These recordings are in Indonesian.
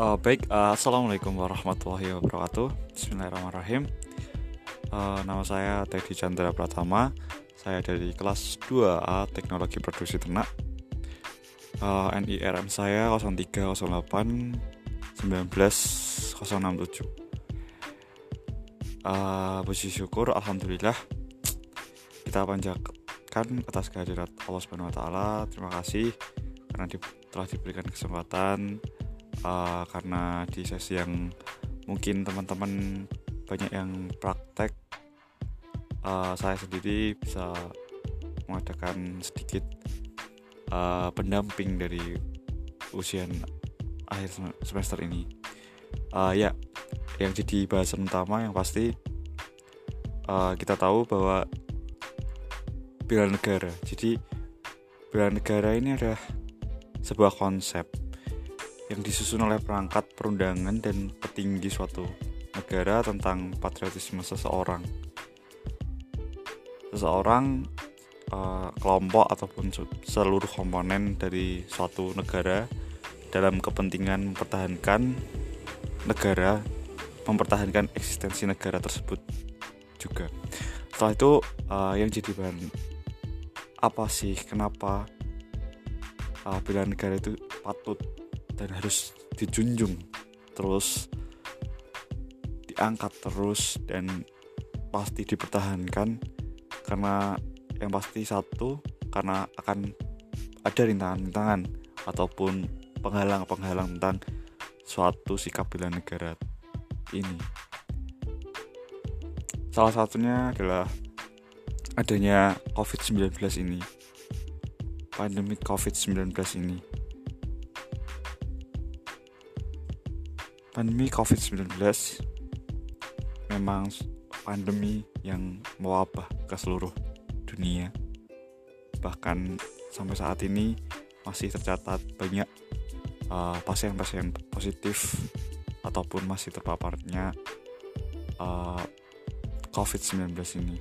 Uh, baik, uh, assalamualaikum warahmatullahi wabarakatuh. Bismillahirrahmanirrahim. Uh, nama saya Teddy Chandra Pratama. Saya dari kelas 2A Teknologi Produksi Ternak. Uh, NIRM saya 0308 19067. Uh, puji syukur, alhamdulillah kita panjatkan atas kehadirat Allah Subhanahu Wa Taala. Terima kasih karena telah diberikan kesempatan uh, karena di sesi yang mungkin teman-teman banyak yang praktek uh, saya sendiri bisa mengadakan sedikit uh, pendamping dari ujian akhir semester ini. Uh, ya yang jadi bahasan utama yang pasti uh, kita tahu bahwa bela negara. Jadi bela negara ini adalah sebuah konsep yang disusun oleh perangkat perundangan dan petinggi suatu negara tentang patriotisme seseorang. Seseorang, uh, kelompok ataupun seluruh komponen dari suatu negara dalam kepentingan mempertahankan negara, mempertahankan eksistensi negara tersebut juga. Setelah itu uh, yang jadi bahan apa sih kenapa uh, bela negara itu patut dan harus dijunjung terus diangkat terus dan pasti dipertahankan karena yang pasti satu karena akan ada rintangan-rintangan ataupun penghalang-penghalang tentang suatu sikap bela negara ini. Salah satunya adalah adanya COVID-19 ini. Pandemi COVID-19 ini pandemi COVID-19 memang pandemi yang mewabah ke seluruh dunia. Bahkan sampai saat ini masih tercatat banyak uh, pasien-pasien uh, positif ataupun masih terpaparnya uh, COVID-19 ini.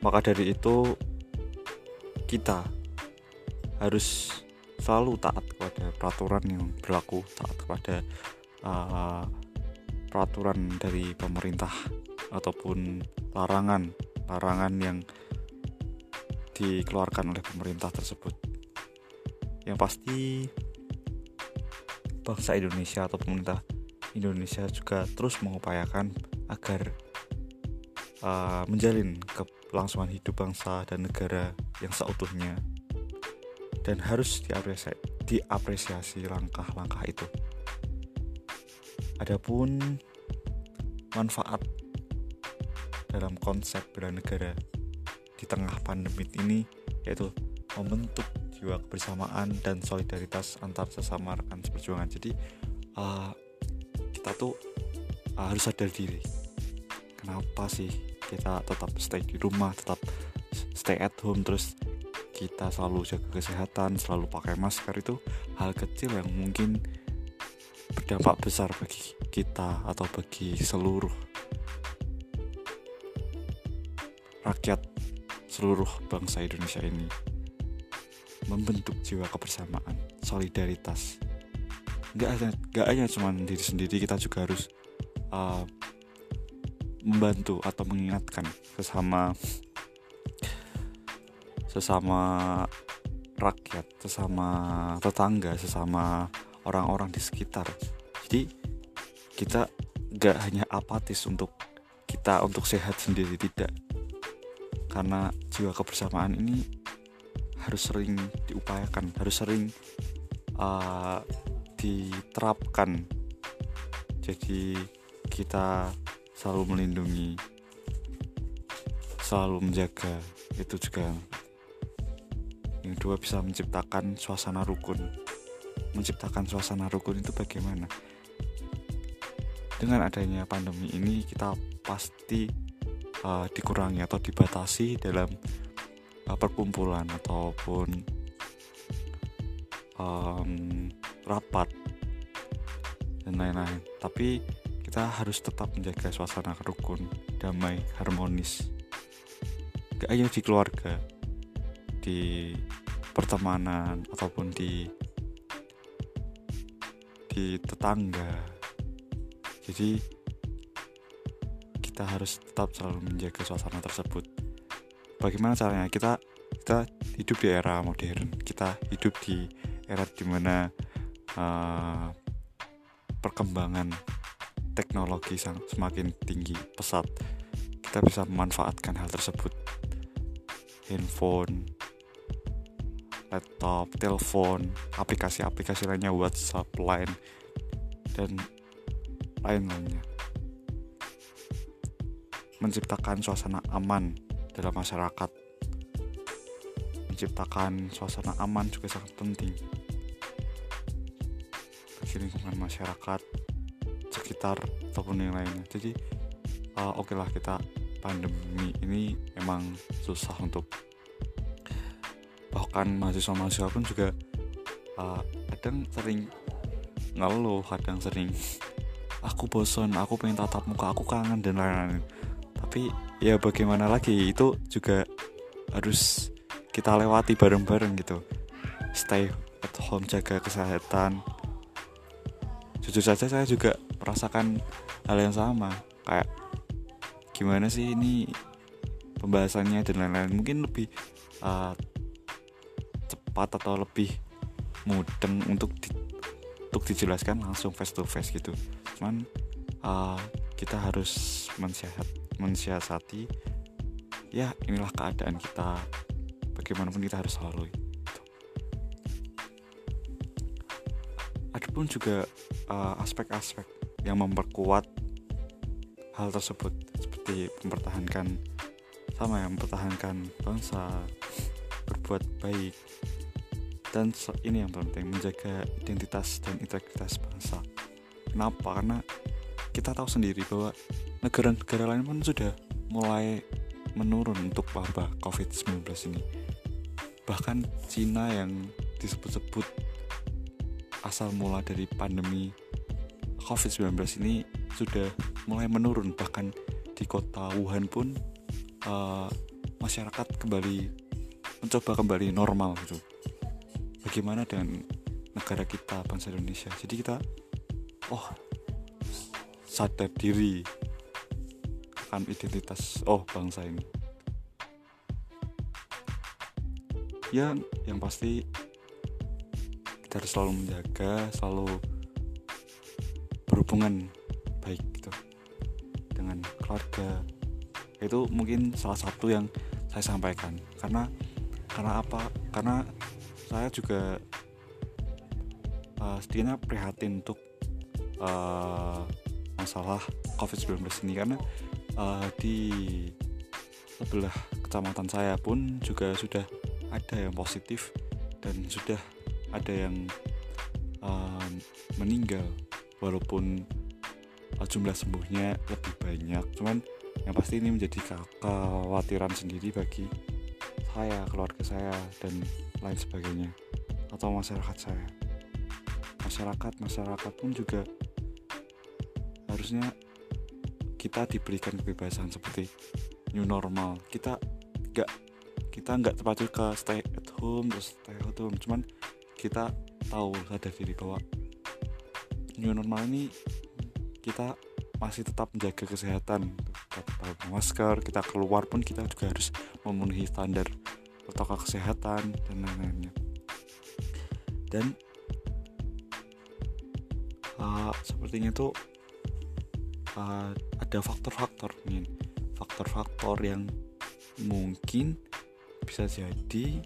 Maka dari itu kita harus selalu taat kepada peraturan yang berlaku taat kepada uh, peraturan dari pemerintah ataupun larangan larangan yang dikeluarkan oleh pemerintah tersebut. Yang pasti bangsa Indonesia atau pemerintah Indonesia juga terus mengupayakan agar uh, menjalin kelangsungan hidup bangsa dan negara yang seutuhnya dan harus diapresiasi, diapresiasi langkah-langkah itu. Adapun manfaat dalam konsep bela negara di tengah pandemi ini yaitu membentuk jiwa kebersamaan dan solidaritas antar sesama rekan seperjuangan. Jadi uh, kita tuh uh, harus sadar diri. Kenapa sih kita tetap stay di rumah, tetap stay at home terus kita selalu jaga kesehatan, selalu pakai masker itu hal kecil yang mungkin berdampak besar bagi kita atau bagi seluruh rakyat seluruh bangsa Indonesia ini membentuk jiwa kebersamaan, solidaritas. Gak hanya, gak hanya cuma diri sendiri, kita juga harus uh, membantu atau mengingatkan sesama sesama rakyat, sesama tetangga, sesama orang-orang di sekitar. Jadi kita gak hanya apatis untuk kita untuk sehat sendiri tidak, karena jiwa kebersamaan ini harus sering diupayakan, harus sering uh, diterapkan. Jadi kita selalu melindungi, selalu menjaga itu juga yang dua bisa menciptakan suasana rukun. Menciptakan suasana rukun itu bagaimana? Dengan adanya pandemi ini kita pasti uh, dikurangi atau dibatasi dalam uh, perkumpulan ataupun um, rapat dan lain-lain. Tapi kita harus tetap menjaga suasana rukun damai harmonis. Gak hanya di keluarga di pertemanan ataupun di di tetangga. Jadi kita harus tetap selalu menjaga suasana tersebut. Bagaimana caranya? Kita kita hidup di era modern. Kita hidup di era di mana uh, perkembangan teknologi semakin tinggi pesat. Kita bisa memanfaatkan hal tersebut. Handphone laptop telepon aplikasi-aplikasi lainnya WhatsApp Line dan lain-lainnya menciptakan suasana aman dalam masyarakat. Menciptakan suasana aman juga sangat penting. Bagi lingkungan masyarakat sekitar ataupun yang lainnya. Jadi uh, oke okay lah kita pandemi ini emang susah untuk bahkan mahasiswa-mahasiswa pun juga uh, kadang sering ngeluh kadang sering aku bosan aku pengen tatap muka aku kangen dan lain-lain. Tapi ya bagaimana lagi itu juga harus kita lewati bareng-bareng gitu. Stay at home jaga kesehatan. Jujur saja saya juga merasakan hal yang sama kayak gimana sih ini pembahasannya dan lain-lain. Mungkin lebih uh, cepat atau lebih mudeng untuk di, untuk dijelaskan langsung face to face gitu cuman uh, kita harus mensiasat, mensiasati ya inilah keadaan kita bagaimanapun kita harus lalui gitu. adapun juga uh, aspek-aspek uh, yang memperkuat hal tersebut seperti mempertahankan sama yang mempertahankan bangsa berbuat baik dan ini yang penting menjaga identitas dan integritas bangsa. Kenapa? Karena kita tahu sendiri bahwa negara-negara lain pun sudah mulai menurun untuk wabah COVID-19 ini. Bahkan Cina yang disebut-sebut asal mula dari pandemi COVID-19 ini sudah mulai menurun. Bahkan di kota Wuhan pun uh, masyarakat kembali mencoba kembali normal gitu bagaimana dengan negara kita bangsa Indonesia? Jadi kita oh sadar diri akan identitas oh bangsa ini. Ya yang pasti kita harus selalu menjaga selalu berhubungan baik gitu dengan keluarga. Itu mungkin salah satu yang saya sampaikan. Karena karena apa? Karena saya juga uh, setidaknya prihatin untuk uh, masalah COVID-19 ini. Karena uh, di sebelah kecamatan saya pun juga sudah ada yang positif dan sudah ada yang uh, meninggal. Walaupun uh, jumlah sembuhnya lebih banyak. Cuman yang pasti ini menjadi kekhawatiran sendiri bagi saya keluarga saya dan lain sebagainya atau masyarakat saya. Masyarakat masyarakat pun juga harusnya kita diberikan kebebasan seperti new normal. Kita nggak kita nggak terpacu ke stay at home terus stay at home. Cuman kita tahu sadar diri bahwa new normal ini kita masih tetap menjaga kesehatan pakai masker kita keluar pun kita juga harus memenuhi standar protokol kesehatan dan lain-lainnya. Dan uh, sepertinya itu uh, ada faktor-faktor nih. Faktor-faktor yang mungkin bisa jadi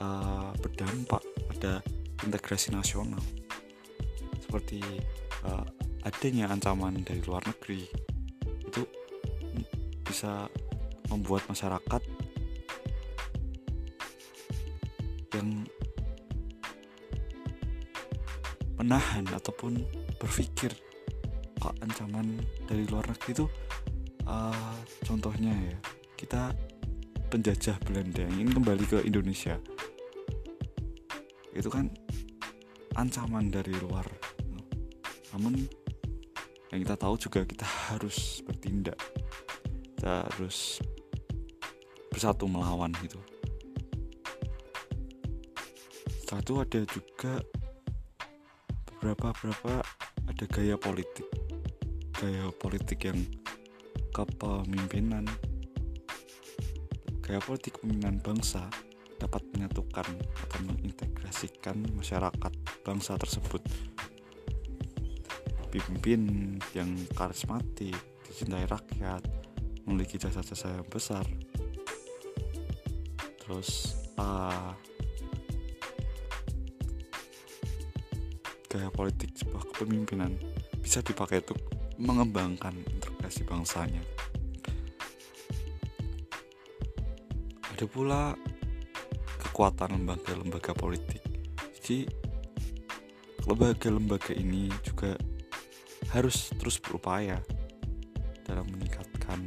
uh, berdampak pada integrasi nasional. Seperti uh, adanya ancaman dari luar negeri. Itu bisa membuat masyarakat menahan ataupun berpikir kok ancaman dari luar negeri itu uh, contohnya ya kita penjajah Belanda yang ingin kembali ke Indonesia. Itu kan ancaman dari luar. Namun yang kita tahu juga kita harus bertindak kita harus bersatu melawan gitu itu ada juga beberapa beberapa ada gaya politik. Gaya politik yang kepemimpinan gaya politik pemimpinan bangsa dapat menyatukan atau mengintegrasikan masyarakat bangsa tersebut. Pimpin yang karismatik dicintai rakyat memiliki jasa-jasa yang besar. Terus uh, gaya politik sebuah kepemimpinan bisa dipakai untuk mengembangkan integrasi bangsanya. Ada pula kekuatan lembaga-lembaga politik. Jadi lembaga-lembaga ini juga harus terus berupaya dalam meningkatkan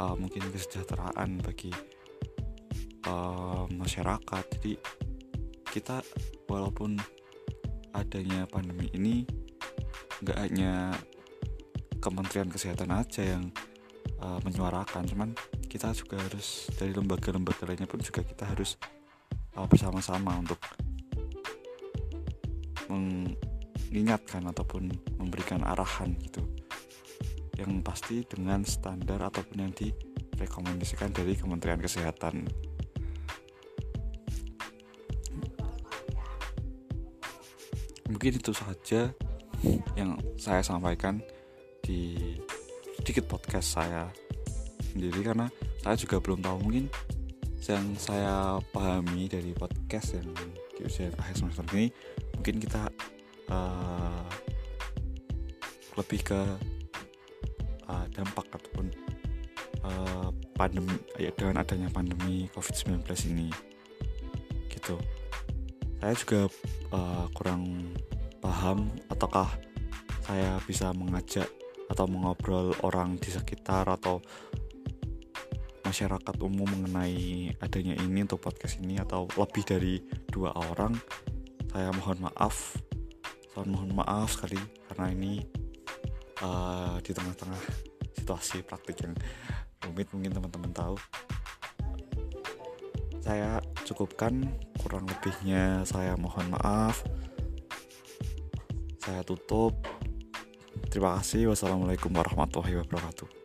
uh, mungkin kesejahteraan bagi uh, masyarakat. Jadi kita walaupun adanya pandemi ini nggak hanya Kementerian Kesehatan aja yang uh, menyuarakan cuman kita juga harus dari lembaga-lembaga lainnya pun juga kita harus uh, bersama-sama untuk mengingatkan ataupun memberikan arahan gitu. Yang pasti dengan standar ataupun yang direkomendasikan dari Kementerian Kesehatan mungkin itu saja yang saya sampaikan di sedikit podcast saya sendiri karena saya juga belum tahu. Mungkin yang saya pahami dari podcast yang di usia akhir semester ini mungkin kita uh, lebih ke uh, dampak ataupun uh, pandemi ya dengan adanya pandemi COVID-19 ini. Gitu saya juga uh, kurang paham ataukah saya bisa mengajak atau mengobrol orang di sekitar atau masyarakat umum mengenai adanya ini untuk podcast ini atau lebih dari dua orang. Saya mohon maaf. Saya mohon maaf sekali karena ini uh, di tengah-tengah situasi praktik yang rumit mungkin teman-teman tahu. Saya cukupkan kurang lebihnya saya mohon maaf. Saya tutup. Terima kasih. Wassalamualaikum warahmatullahi wabarakatuh